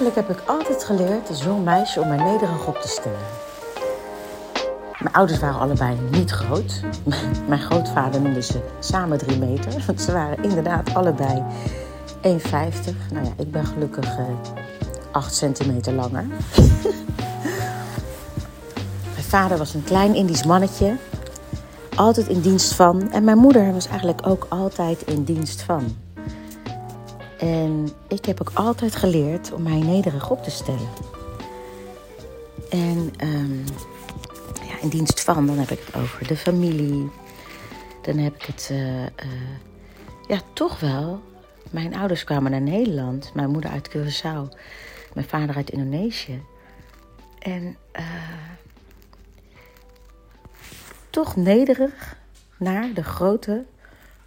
Eigenlijk heb ik altijd geleerd als jong meisje om mij nederig op te stellen. Mijn ouders waren allebei niet groot. Mijn grootvader noemde ze samen drie meter. Want ze waren inderdaad allebei 1,50. Nou ja, ik ben gelukkig uh, 8 centimeter langer. mijn vader was een klein Indisch mannetje. Altijd in dienst van. En mijn moeder was eigenlijk ook altijd in dienst van. En ik heb ook altijd geleerd om mij nederig op te stellen. En um, ja, in dienst van, dan heb ik het over de familie. Dan heb ik het, uh, uh, ja, toch wel. Mijn ouders kwamen naar Nederland. Mijn moeder uit Curaçao. Mijn vader uit Indonesië. En uh, toch nederig naar de grote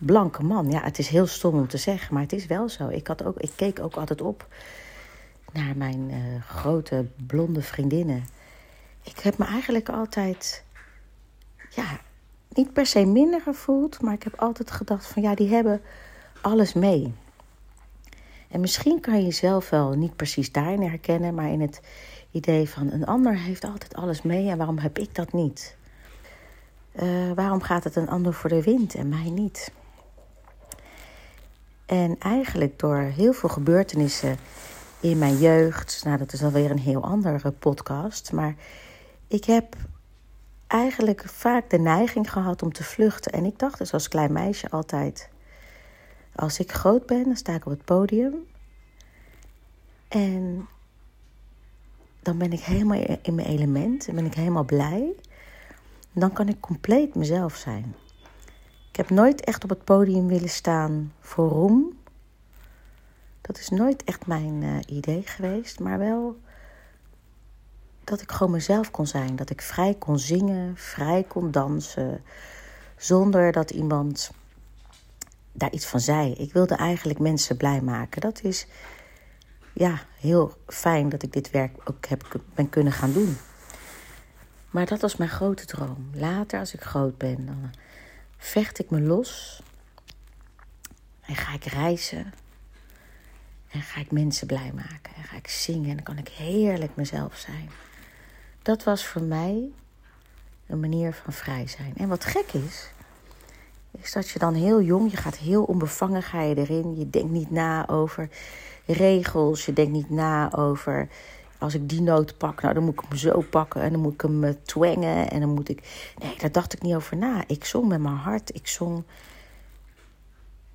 blanke man. Ja, het is heel stom om te zeggen, maar het is wel zo. Ik, had ook, ik keek ook altijd op naar mijn uh, grote blonde vriendinnen. Ik heb me eigenlijk altijd, ja, niet per se minder gevoeld, maar ik heb altijd gedacht van ja, die hebben alles mee. En misschien kan je jezelf wel niet precies daarin herkennen, maar in het idee van een ander heeft altijd alles mee en waarom heb ik dat niet? Uh, waarom gaat het een ander voor de wind en mij niet? En eigenlijk door heel veel gebeurtenissen in mijn jeugd, nou dat is alweer een heel andere podcast, maar ik heb eigenlijk vaak de neiging gehad om te vluchten. En ik dacht dus als klein meisje altijd, als ik groot ben, dan sta ik op het podium. En dan ben ik helemaal in mijn element en ben ik helemaal blij. Dan kan ik compleet mezelf zijn. Ik heb nooit echt op het podium willen staan voor roem. Dat is nooit echt mijn uh, idee geweest, maar wel dat ik gewoon mezelf kon zijn. Dat ik vrij kon zingen, vrij kon dansen, zonder dat iemand daar iets van zei. Ik wilde eigenlijk mensen blij maken. Dat is ja, heel fijn dat ik dit werk ook heb, ben kunnen gaan doen. Maar dat was mijn grote droom. Later, als ik groot ben, dan vecht ik me los en ga ik reizen. En ga ik mensen blij maken. En ga ik zingen en dan kan ik heerlijk mezelf zijn. Dat was voor mij een manier van vrij zijn. En wat gek is, is dat je dan heel jong, je gaat heel onbevangen, ga je erin. Je denkt niet na over regels, je denkt niet na over als ik die noot pak, nou dan moet ik hem zo pakken en dan moet ik hem uh, twangen en dan moet ik. Nee, daar dacht ik niet over na. Ik zong met mijn hart. Ik zong.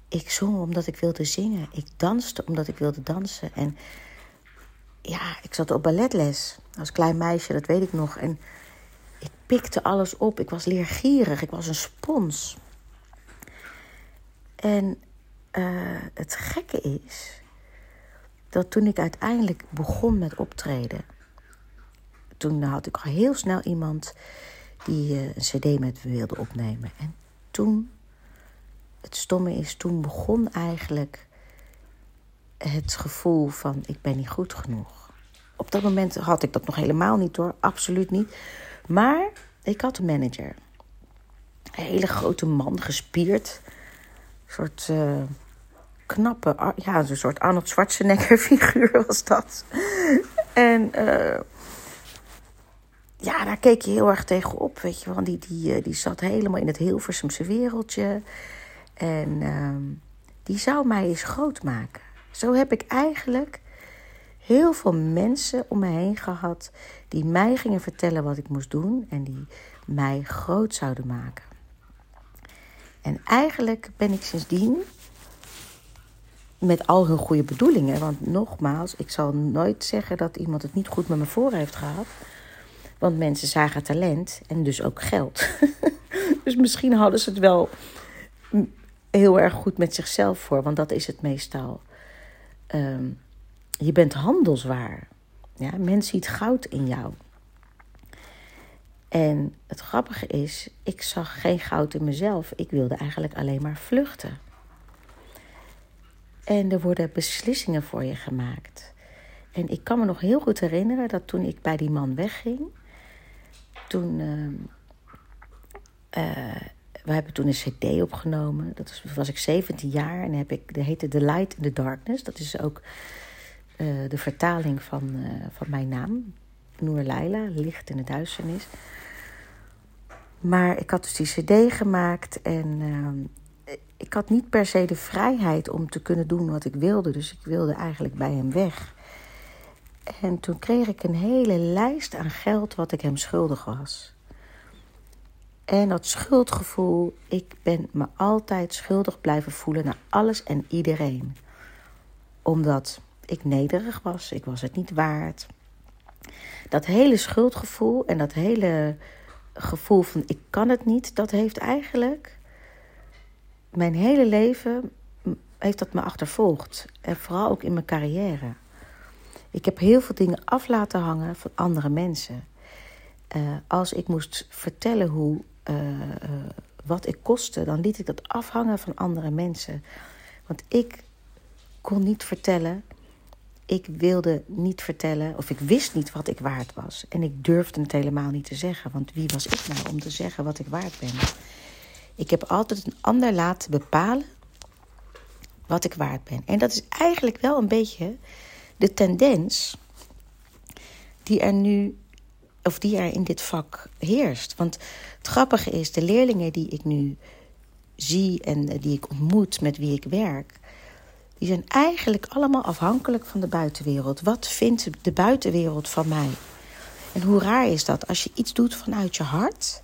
Ik zong omdat ik wilde zingen. Ik danste omdat ik wilde dansen. En ja, ik zat op balletles als klein meisje, dat weet ik nog. En ik pikte alles op. Ik was leergierig. Ik was een spons. En uh, het gekke is dat toen ik uiteindelijk begon met optreden, toen had ik al heel snel iemand die uh, een CD met me wilde opnemen. En toen, het stomme is, toen begon eigenlijk het gevoel van ik ben niet goed genoeg. Op dat moment had ik dat nog helemaal niet hoor, absoluut niet. Maar ik had een manager. Een hele grote man, gespierd. Een soort uh, knappe, ja, een soort Arnold Schwarzenegger figuur was dat. En uh, ja, daar keek je heel erg tegenop, weet je wel. Die, die, eh, die zat helemaal in het Hilversumse wereldje. En uh, die zou mij eens groot maken. Zo heb ik eigenlijk heel veel mensen om me heen gehad die mij gingen vertellen wat ik moest doen en die mij groot zouden maken. En eigenlijk ben ik sindsdien met al hun goede bedoelingen, want nogmaals, ik zal nooit zeggen dat iemand het niet goed met me voor heeft gehad. Want mensen zagen talent en dus ook geld. dus misschien hadden ze het wel heel erg goed met zichzelf voor, want dat is het meestal. Um, je bent handelswaar. Ja, men ziet goud in jou. En het grappige is, ik zag geen goud in mezelf. Ik wilde eigenlijk alleen maar vluchten. En er worden beslissingen voor je gemaakt. En ik kan me nog heel goed herinneren dat toen ik bij die man wegging, toen. Uh, uh, we hebben toen een CD opgenomen. Dat was, ik 17 jaar en heb ik, dat heette The Light in the Darkness. Dat is ook de vertaling van, van mijn naam. Noor Leila, licht in de duisternis. Maar ik had dus die cd gemaakt en ik had niet per se de vrijheid om te kunnen doen wat ik wilde. Dus ik wilde eigenlijk bij hem weg. En toen kreeg ik een hele lijst aan geld wat ik hem schuldig was. En dat schuldgevoel, ik ben me altijd schuldig blijven voelen naar alles en iedereen. Omdat ik nederig was, ik was het niet waard. Dat hele schuldgevoel en dat hele gevoel van ik kan het niet, dat heeft eigenlijk mijn hele leven heeft dat me achtervolgd. En vooral ook in mijn carrière. Ik heb heel veel dingen af laten hangen van andere mensen. Uh, als ik moest vertellen hoe, uh, uh, wat ik kostte, dan liet ik dat afhangen van andere mensen. Want ik kon niet vertellen, ik wilde niet vertellen, of ik wist niet wat ik waard was. En ik durfde het helemaal niet te zeggen, want wie was ik nou om te zeggen wat ik waard ben? Ik heb altijd een ander laten bepalen wat ik waard ben. En dat is eigenlijk wel een beetje de tendens die er nu, of die er in dit vak heerst. Want het grappige is, de leerlingen die ik nu zie en die ik ontmoet, met wie ik werk, die zijn eigenlijk allemaal afhankelijk van de buitenwereld. Wat vindt de buitenwereld van mij? En hoe raar is dat als je iets doet vanuit je hart,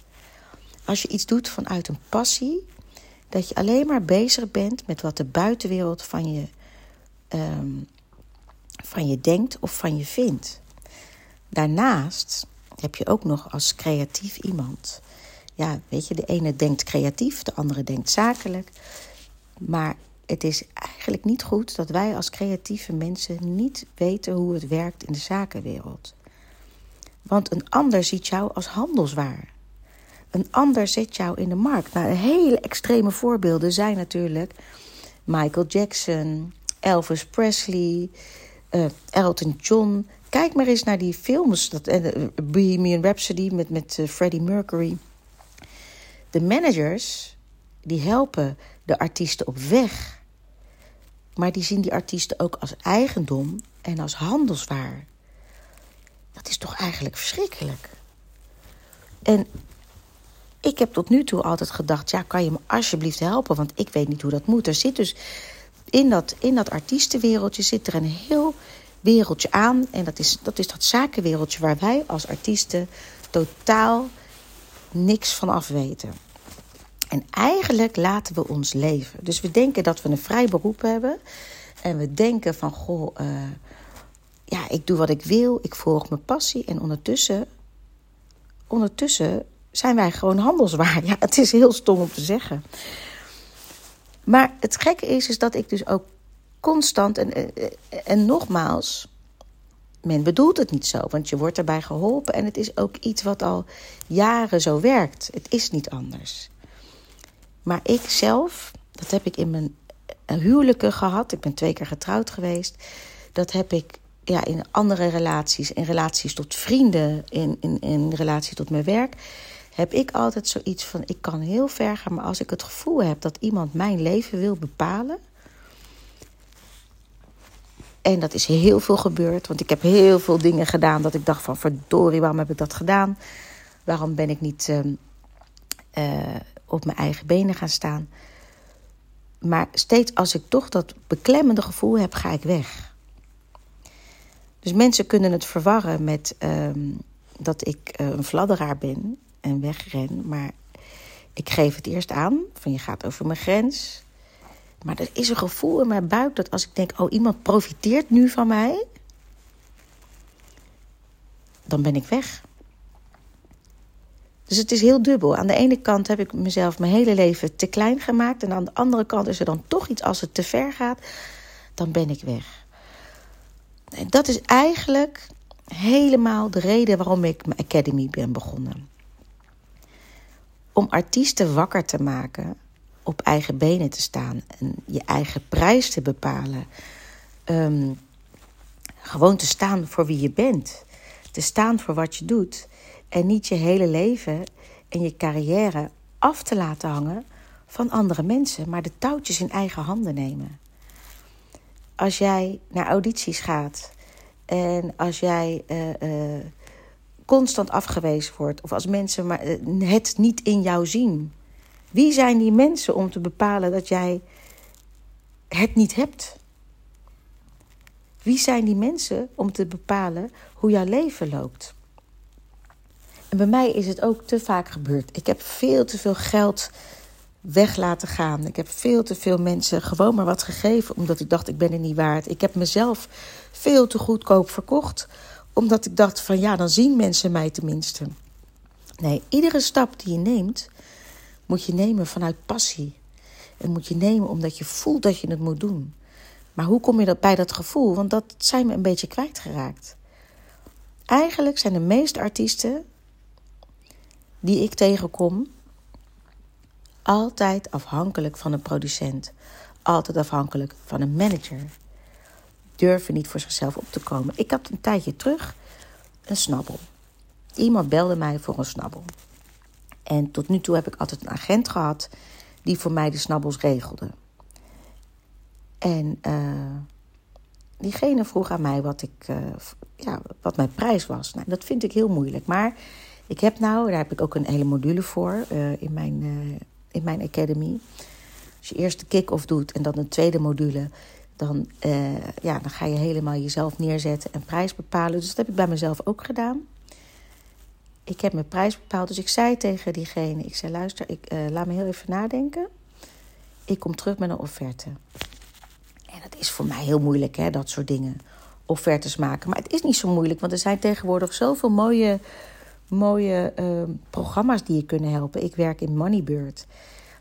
als je iets doet vanuit een passie, dat je alleen maar bezig bent met wat de buitenwereld van je, um, van je denkt of van je vindt. Daarnaast heb je ook nog als creatief iemand. Ja, weet je, de ene denkt creatief, de andere denkt zakelijk. Maar het is eigenlijk niet goed dat wij als creatieve mensen niet weten hoe het werkt in de zakenwereld. Want een ander ziet jou als handelswaar. Een ander zet jou in de markt. Nou, hele extreme voorbeelden zijn natuurlijk Michael Jackson, Elvis Presley, uh, Elton John. Kijk maar eens naar die films. Dat, uh, Bohemian Rhapsody met, met uh, Freddie Mercury. De managers die helpen de artiesten op weg. Maar die zien die artiesten ook als eigendom en als handelswaar. Dat is toch eigenlijk verschrikkelijk? En ik heb tot nu toe altijd gedacht: ja, kan je me alsjeblieft helpen? Want ik weet niet hoe dat moet. Er zit dus in dat, in dat artiestenwereldje zit er een heel wereldje aan. En dat is, dat is dat zakenwereldje waar wij als artiesten totaal niks van af weten. En eigenlijk laten we ons leven. Dus we denken dat we een vrij beroep hebben. En we denken van, goh, uh, ja, ik doe wat ik wil. Ik volg mijn passie. En ondertussen, ondertussen zijn wij gewoon handelswaar. Ja, het is heel stom om te zeggen. Maar het gekke is, is dat ik dus ook constant en, en, nogmaals, men bedoelt het niet zo, want je wordt erbij geholpen en het is ook iets wat al jaren zo werkt. Het is niet anders. Maar ik zelf, dat heb ik in mijn huwelijken gehad. Ik ben twee keer getrouwd geweest. Dat heb ik ja, in andere relaties, in relaties tot vrienden, in, in, in relatie tot mijn werk heb ik altijd zoiets van: ik kan heel ver gaan, maar als ik het gevoel heb dat iemand mijn leven wil bepalen. En dat is heel veel gebeurd, want ik heb heel veel dingen gedaan dat ik dacht van verdorie, waarom heb ik dat gedaan? Waarom ben ik niet uh, uh, op mijn eigen benen gaan staan? Maar steeds als ik toch dat beklemmende gevoel heb, ga ik weg. Dus mensen kunnen het verwarren met uh, dat ik uh, een fladderaar ben en wegren. Maar ik geef het eerst aan, van je gaat over mijn grens. Maar er is een gevoel in mijn buik dat als ik denk, oh iemand profiteert nu van mij, dan ben ik weg. Dus het is heel dubbel. Aan de ene kant heb ik mezelf mijn hele leven te klein gemaakt. En aan de andere kant is er dan toch iets als het te ver gaat. Dan ben ik weg. En dat is eigenlijk helemaal de reden waarom ik mijn academy ben begonnen om artiesten wakker te maken, op eigen benen te staan en je eigen prijs te bepalen. Ehm, gewoon te staan voor wie je bent. Te staan voor wat je doet. En niet je hele leven en je carrière af te laten hangen van andere mensen, maar de touwtjes in eigen handen nemen. als jij naar audities gaat en als jij uh, uh, constant afgewezen wordt, of als mensen maar het niet in jou zien, wie zijn die mensen om te bepalen dat jij het niet hebt? Wie zijn die mensen om te bepalen hoe jouw leven loopt? En bij mij is het ook te vaak gebeurd. Ik heb veel te veel geld weg laten gaan. Ik heb veel te veel mensen gewoon maar wat gegeven omdat ik dacht ik ben er niet waard. Ik heb mezelf veel te goedkoop verkocht omdat ik dacht van ja, dan zien mensen mij tenminste. Nee, iedere stap die je neemt moet je nemen vanuit passie. En moet je nemen omdat je voelt dat je het moet doen. Maar hoe kom je bij dat gevoel? Want dat zijn we een beetje kwijtgeraakt. Eigenlijk zijn de meeste artiesten die ik tegenkom altijd afhankelijk van een producent. Altijd afhankelijk van een manager. Durven niet voor zichzelf op te komen. Ik had een tijdje terug een snabbel. Iemand belde mij voor een snabbel. En tot nu toe heb ik altijd een agent gehad die voor mij de snabbels regelde. En uh, diegene vroeg aan mij wat, ik, uh, ja, wat mijn prijs was. Nou, dat vind ik heel moeilijk. Maar ik heb nou, daar heb ik ook een hele module voor uh, in, mijn, in mijn academy. Als je eerst de kick-off doet en dan een tweede module, dan, ja, dan ga je helemaal jezelf neerzetten en prijs bepalen. Dus dat heb ik bij mezelf ook gedaan. Ik heb mijn prijs bepaald. Dus ik zei tegen diegene: Ik zei, luister, ik, laat me heel even nadenken. Ik kom terug met een offerte. En dat is voor mij heel moeilijk, hè, dat soort dingen. Offertes maken. Maar het is niet zo moeilijk, want er zijn tegenwoordig zoveel mooie, mooie uh, programma's die je kunnen helpen. Ik werk in Moneybird.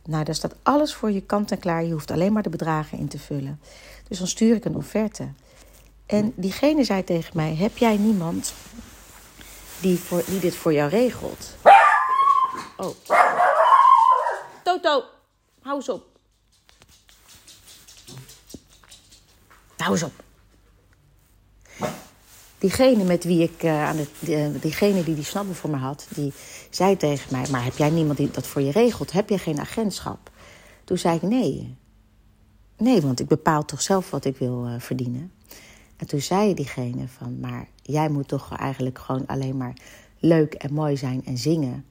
Nou, daar staat alles voor je kant en klaar. Je hoeft alleen maar de bedragen in te vullen. Dus dan stuur ik een offerte. En diegene zei tegen mij: Heb jij niemand die, voor, die dit voor jou regelt? Oh. Toto, hou eens op. hou eens op. Diegene met wie ik uh, aan de, diegene die die snabbel voor me had, die zei tegen mij: Maar heb jij niemand die dat voor je regelt? Heb je geen agentschap? Toen zei ik: Nee. Nee, want ik bepaal toch zelf wat ik wil uh, verdienen. En toen zei diegene van: Maar jij moet toch eigenlijk gewoon alleen maar leuk en mooi zijn en zingen.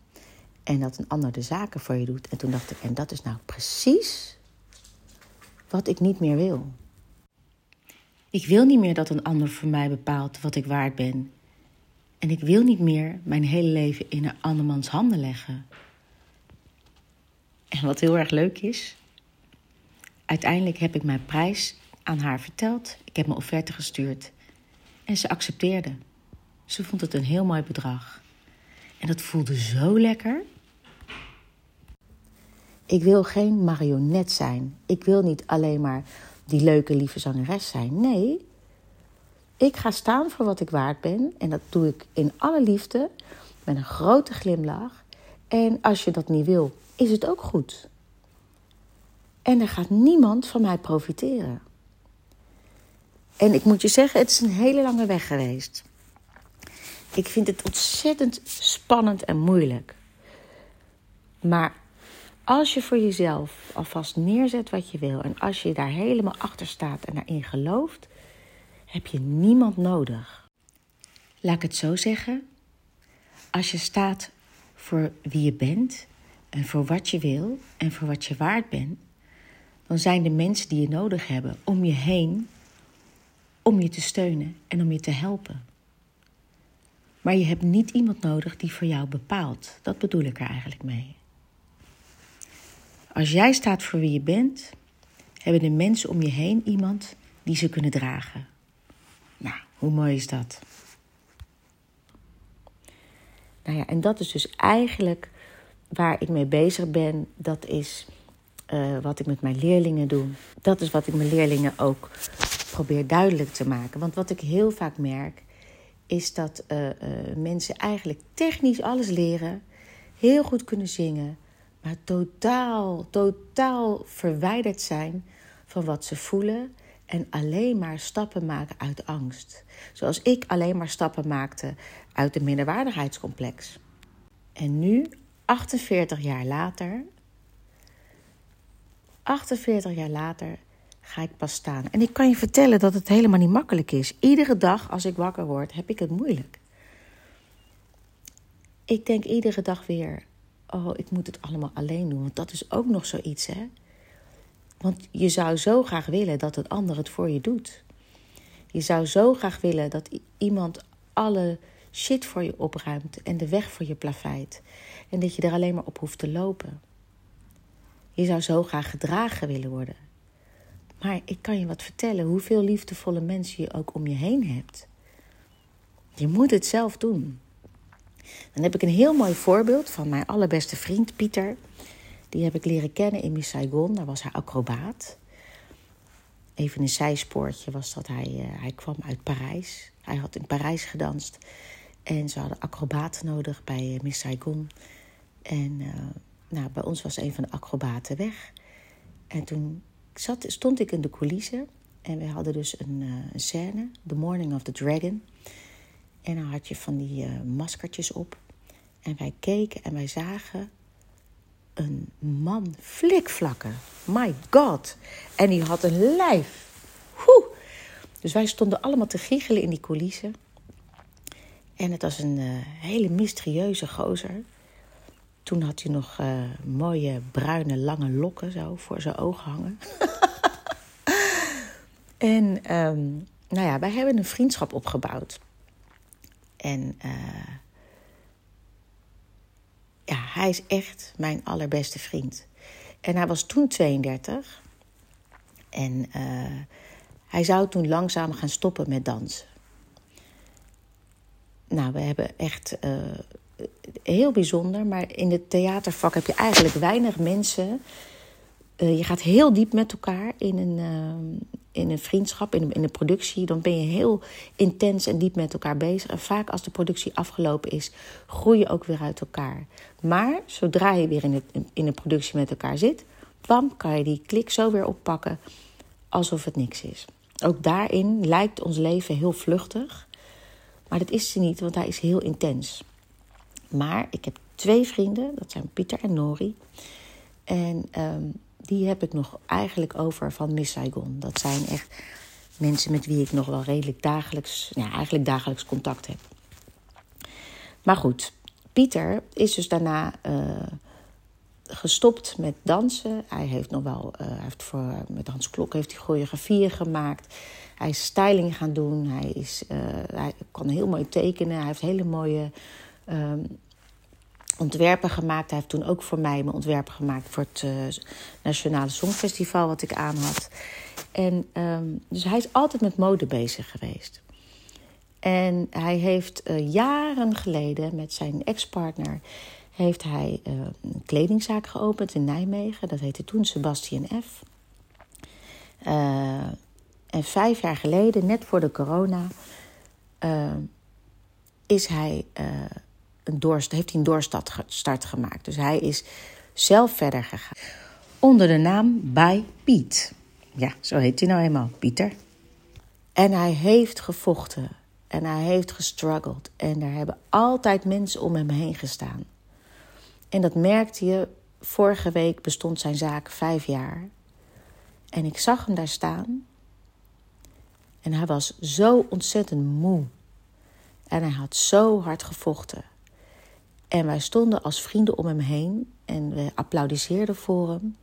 En dat een ander de zaken voor je doet. En toen dacht ik: En dat is nou precies wat ik niet meer wil. Ik wil niet meer dat een ander voor mij bepaalt wat ik waard ben. En ik wil niet meer mijn hele leven in een andermans handen leggen. En wat heel erg leuk is, uiteindelijk heb ik mijn prijs aan haar verteld. Ik heb mijn offerte gestuurd en ze accepteerde. Ze vond het een heel mooi bedrag. En dat voelde zo lekker. Ik wil geen marionet zijn. Ik wil niet alleen maar die leuke, lieve zangeres zijn. Nee, ik ga staan voor wat ik waard ben. En dat doe ik in alle liefde, met een grote glimlach. En als je dat niet wil, is het ook goed. En er gaat niemand van mij profiteren. En ik moet je zeggen, het is een hele lange weg geweest. Ik vind het ontzettend spannend en moeilijk. Maar als je voor jezelf alvast neerzet wat je wil en als je daar helemaal achter staat en daarin gelooft, heb je niemand nodig. Laat ik het zo zeggen. Als je staat voor wie je bent en voor wat je wil en voor wat je waard bent, dan zijn de mensen die je nodig hebben om je heen om je te steunen en om je te helpen. Maar je hebt niet iemand nodig die voor jou bepaalt. Dat bedoel ik er eigenlijk mee. Als jij staat voor wie je bent, hebben de mensen om je heen iemand die ze kunnen dragen. Nou, hoe mooi is dat? Nou ja, en dat is dus eigenlijk waar ik mee bezig ben. Dat is uh, wat ik met mijn leerlingen doe. Dat is wat ik mijn leerlingen ook probeer duidelijk te maken. Want wat ik heel vaak merk, is dat uh, uh, mensen eigenlijk technisch alles leren, heel goed kunnen zingen, maar totaal, totaal verwijderd zijn van wat ze voelen en alleen maar stappen maken uit angst. Zoals ik alleen maar stappen maakte uit de minderwaardigheidscomplex. En nu, 48 jaar later, 48 jaar later, ga ik pas staan. En ik kan je vertellen dat het helemaal niet makkelijk is. Iedere dag als ik wakker word, heb ik het moeilijk. Ik denk iedere dag weer: oh, ik moet het allemaal alleen doen. Want dat is ook nog zoiets, hè? Want je zou zo graag willen dat het ander het voor je doet. Je zou zo graag willen dat iemand alle shit voor je opruimt en de weg voor je plaveit. En dat je er alleen maar op hoeft te lopen. Je zou zo graag gedragen willen worden. Maar ik kan je wat vertellen, hoeveel liefdevolle mensen je ook om je heen hebt. Je moet het zelf doen. Dan heb ik een heel mooi voorbeeld van mijn allerbeste vriend Pieter. Die heb ik leren kennen in Miss Saigon. Daar was hij acrobaat. Even een zijspoortje was dat hij, uh, hij kwam uit Parijs. Hij had in Parijs gedanst. En ze hadden acrobaten nodig bij Miss Saigon. En uh, nou, bij ons was een van de acrobaten weg. En toen zat, stond ik in de coulissen. En we hadden dus een, een scène, The Morning of the Dragon. En dan had je van die maskertjes op. En wij keken en wij zagen een man flikvlakken. My god. En die had een lijf. Woe. Dus wij stonden allemaal te giechelen in die coulissen. En het was een uh, hele mysterieuze gozer. Toen had hij nog uh, mooie bruine lange lokken zo voor zijn ogen hangen. en um, nou ja, wij hebben een vriendschap opgebouwd. En uh, ja, hij is echt mijn allerbeste vriend. En hij was toen 32. En uh, hij zou toen langzaam gaan stoppen met dansen. Nou, we hebben echt uh, heel bijzonder, maar in het theatervak heb je eigenlijk weinig mensen je gaat heel diep met elkaar in een, uh, in een vriendschap, in in een productie. Dan ben je heel intens en diep met elkaar bezig. En vaak als de productie afgelopen is, groei je ook weer uit elkaar. Maar zodra je weer in, het, in een productie met elkaar zit, bam, kan je die klik zo weer oppakken alsof het niks is. Ook daarin lijkt ons leven heel vluchtig. Maar dat is ze niet, want hij is heel intens. Maar ik heb twee vrienden, dat zijn Pieter en Nori. En um, die heb ik nog eigenlijk over van Miss Saigon. Dat zijn echt mensen met wie ik nog wel redelijk dagelijks, ja, eigenlijk dagelijks contact heb. Maar goed, Pieter is dus daarna uh, gestopt met dansen. Hij heeft nog wel, hij heeft voor, met Hans Klok heeft hij choreografieën gemaakt. Hij is styling gaan doen. Hij, is, uh, hij kan heel mooi tekenen. Hij heeft hele mooie um, ontwerpen gemaakt. Hij heeft toen ook voor mij mijn ontwerpen gemaakt voor het uh, Nationale Songfestival wat ik aan had. En um, dus hij is altijd met mode bezig geweest. En hij heeft uh, jaren geleden met zijn ex-partner heeft hij uh, een kledingzaak geopend in Nijmegen. Dat heette toen Sebastian F. en vijf jaar geleden, net voor de corona, is hij een doorst, heeft hij een doorstart gemaakt. Dus hij is zelf verder gegaan. Onder de naam By Piet. Ja, zo heet hij nou eenmaal, Pieter. En hij heeft gevochten. En hij heeft gestruggeld. En er hebben altijd mensen om hem heen gestaan. En dat merkte je. Vorige week bestond zijn zaak vijf jaar. En ik zag hem daar staan. En hij was zo ontzettend moe. En hij had zo hard gevochten. En wij stonden als vrienden om hem heen en we applaudisseerden voor hem.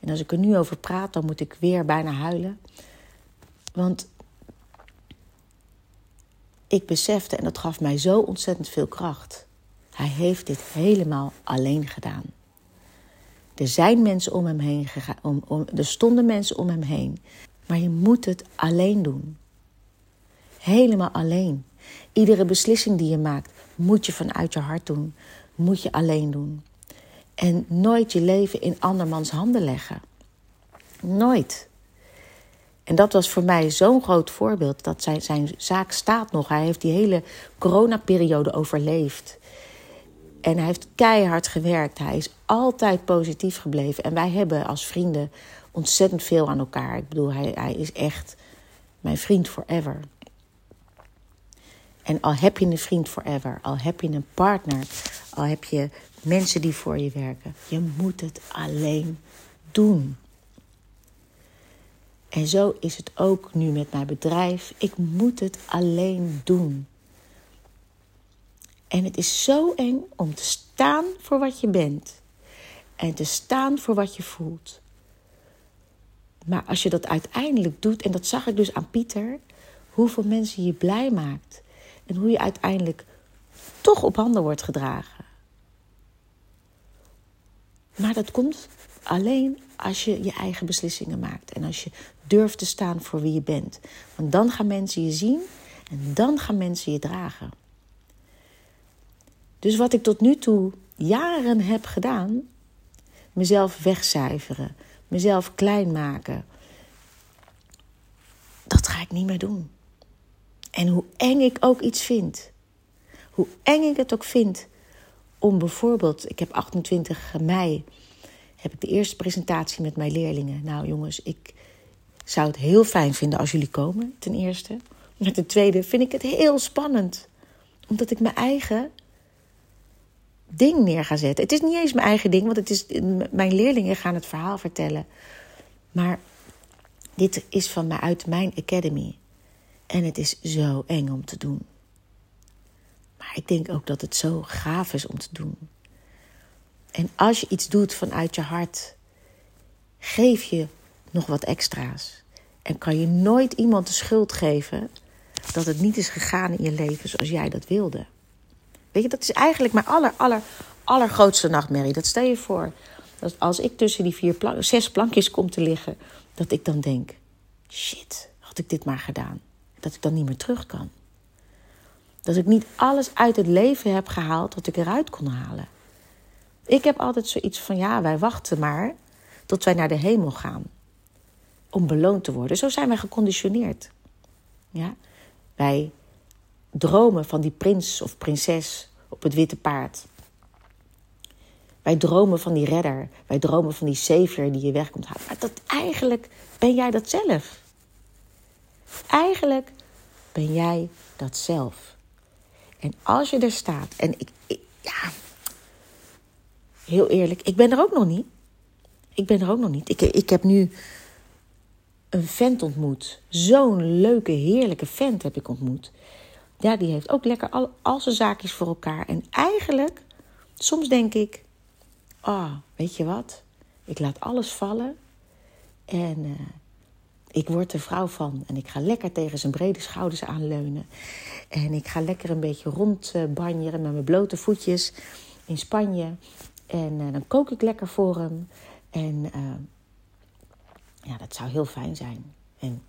En als ik er nu over praat, dan moet ik weer bijna huilen. Want ik besefte, en dat gaf mij zo ontzettend veel kracht. Hij heeft dit helemaal alleen gedaan. Er zijn mensen om hem heen gegaan, om, er stonden mensen om hem heen. Maar je moet het alleen doen. Helemaal alleen. Iedere beslissing die je maakt, moet je vanuit je hart doen. Moet je alleen doen. En nooit je leven in andermans handen leggen. Nooit. En dat was voor mij zo'n groot voorbeeld. Dat zijn, zijn zaak staat nog. Hij heeft die hele coronaperiode overleefd. En hij heeft keihard gewerkt. Hij is altijd positief gebleven. En wij hebben als vrienden ontzettend veel aan elkaar. Ik bedoel, hij, hij is echt mijn vriend forever. En al heb je een vriend forever, al heb je een partner, al heb je mensen die voor je werken, je moet het alleen doen. En zo is het ook nu met mijn bedrijf. Ik moet het alleen doen. En het is zo eng om te staan voor wat je bent. En te staan voor wat je voelt. Maar als je dat uiteindelijk doet, en dat zag ik dus aan Pieter, hoeveel mensen je blij maakt. En hoe je uiteindelijk toch op handen wordt gedragen. Maar dat komt alleen als je je eigen beslissingen maakt. En als je durft te staan voor wie je bent. Want dan gaan mensen je zien en dan gaan mensen je dragen. Dus wat ik tot nu toe jaren heb gedaan, mezelf wegcijferen, mezelf klein maken, dat ga ik niet meer doen. En hoe eng ik ook iets vind, hoe eng ik het ook vind om bijvoorbeeld, ik heb 28 mei, heb ik de eerste presentatie met mijn leerlingen. Nou jongens, ik zou het heel fijn vinden als jullie komen, ten eerste. Maar ten tweede vind ik het heel spannend, omdat ik mijn eigen ding neer ga zetten. Het is niet eens mijn eigen ding, want het is, mijn leerlingen gaan het verhaal vertellen. Maar dit is van mij uit mijn academy. En het is zo eng om te doen. Maar ik denk ook dat het zo gaaf is om te doen. En als je iets doet vanuit je hart, geef je nog wat extra's. En kan je nooit iemand de schuld geven dat het niet is gegaan in je leven zoals jij dat wilde. Weet je, dat is eigenlijk mijn aller, aller, allergrootste nachtmerrie. Dat stel je voor. Dat als ik tussen die vier zes plankjes kom te liggen, dat ik dan denk: shit, had ik dit maar gedaan. Dat ik dan niet meer terug kan. Dat ik niet alles uit het leven heb gehaald wat ik eruit kon halen. Ik heb altijd zoiets van: ja, wij wachten maar tot wij naar de hemel gaan. Om beloond te worden. Zo zijn wij geconditioneerd. Ja? Wij dromen van die prins of prinses op het witte paard. Wij dromen van die redder. Wij dromen van die savior die je weg komt halen. Maar dat eigenlijk ben jij dat zelf. Eigenlijk ben jij dat zelf. En als je er staat, en ik, ja, heel eerlijk, ik ben er ook nog niet. Ik ben er ook nog niet. Ik, ik heb nu een vent ontmoet. Zo'n leuke, heerlijke vent heb ik ontmoet ja, die heeft ook lekker al, al zijn zaakjes voor elkaar. En eigenlijk, soms denk ik, ah, oh, weet je wat? Ik laat alles vallen en uh, ik word er vrouw van. En ik ga lekker tegen zijn brede schouders aanleunen. En ik ga lekker een beetje rondbanjeren met mijn blote voetjes in Spanje. En uh, dan kook ik lekker voor hem. En uh, ja, dat zou heel fijn zijn. En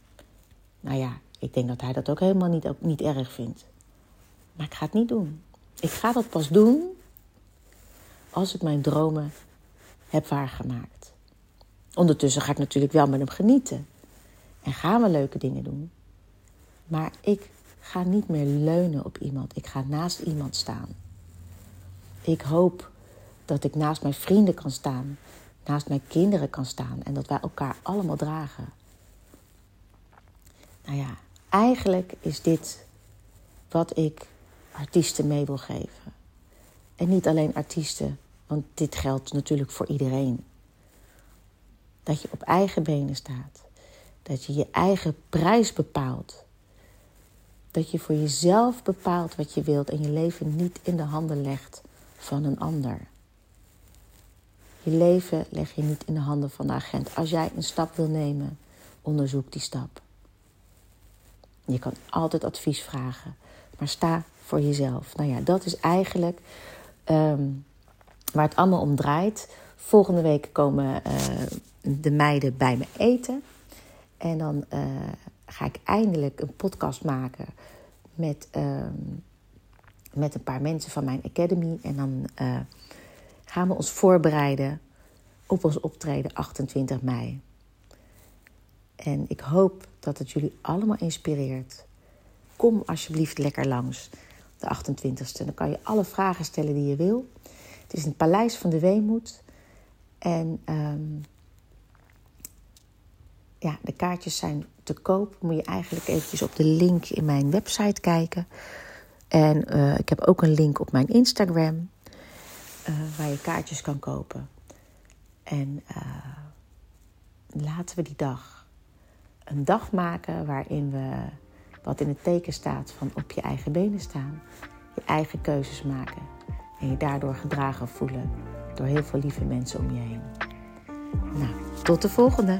nou ja, ik denk dat hij dat ook helemaal niet, ook niet erg vindt. Maar ik ga het niet doen. Ik ga dat pas doen als ik mijn dromen heb waargemaakt. Ondertussen ga ik natuurlijk wel met hem genieten. En gaan we leuke dingen doen. Maar ik ga niet meer leunen op iemand. Ik ga naast iemand staan. Ik hoop dat ik naast mijn vrienden kan staan. Naast mijn kinderen kan staan. En dat wij elkaar allemaal dragen. Nou ja, eigenlijk is dit wat ik artiesten mee wil geven. En niet alleen artiesten, want dit geldt natuurlijk voor iedereen. Dat je op eigen benen staat. Dat je je eigen prijs bepaalt. Dat je voor jezelf bepaalt wat je wilt en je leven niet in de handen legt van een ander. Je leven leg je niet in de handen van de agent. Als jij een stap wil nemen, onderzoek die stap. Je kan altijd advies vragen, maar sta voor jezelf. Nou ja, dat is eigenlijk ehm, waar het allemaal om draait. Volgende week komen uh, de meiden bij me eten. En dan uh, ga ik eindelijk een podcast maken met, uh, met een paar mensen van mijn academy. En dan uh, gaan we ons voorbereiden op ons optreden 28 mei. En ik hoop dat het jullie allemaal inspireert. Kom alsjeblieft lekker langs de 28e. Dan kan je alle vragen stellen die je wil. Het is het Paleis van de Weemoed. En um, ja, de kaartjes zijn te koop. Moet je eigenlijk eventjes op de link in mijn website kijken. En uh, ik heb ook een link op mijn Instagram. Uh, waar je kaartjes kan kopen. En uh, laten we die dag een dag maken waarin we wat in het teken staat van op je eigen benen staan, je eigen keuzes maken en je daardoor gedragen voelen door heel veel lieve mensen om je heen. Nou, tot de volgende!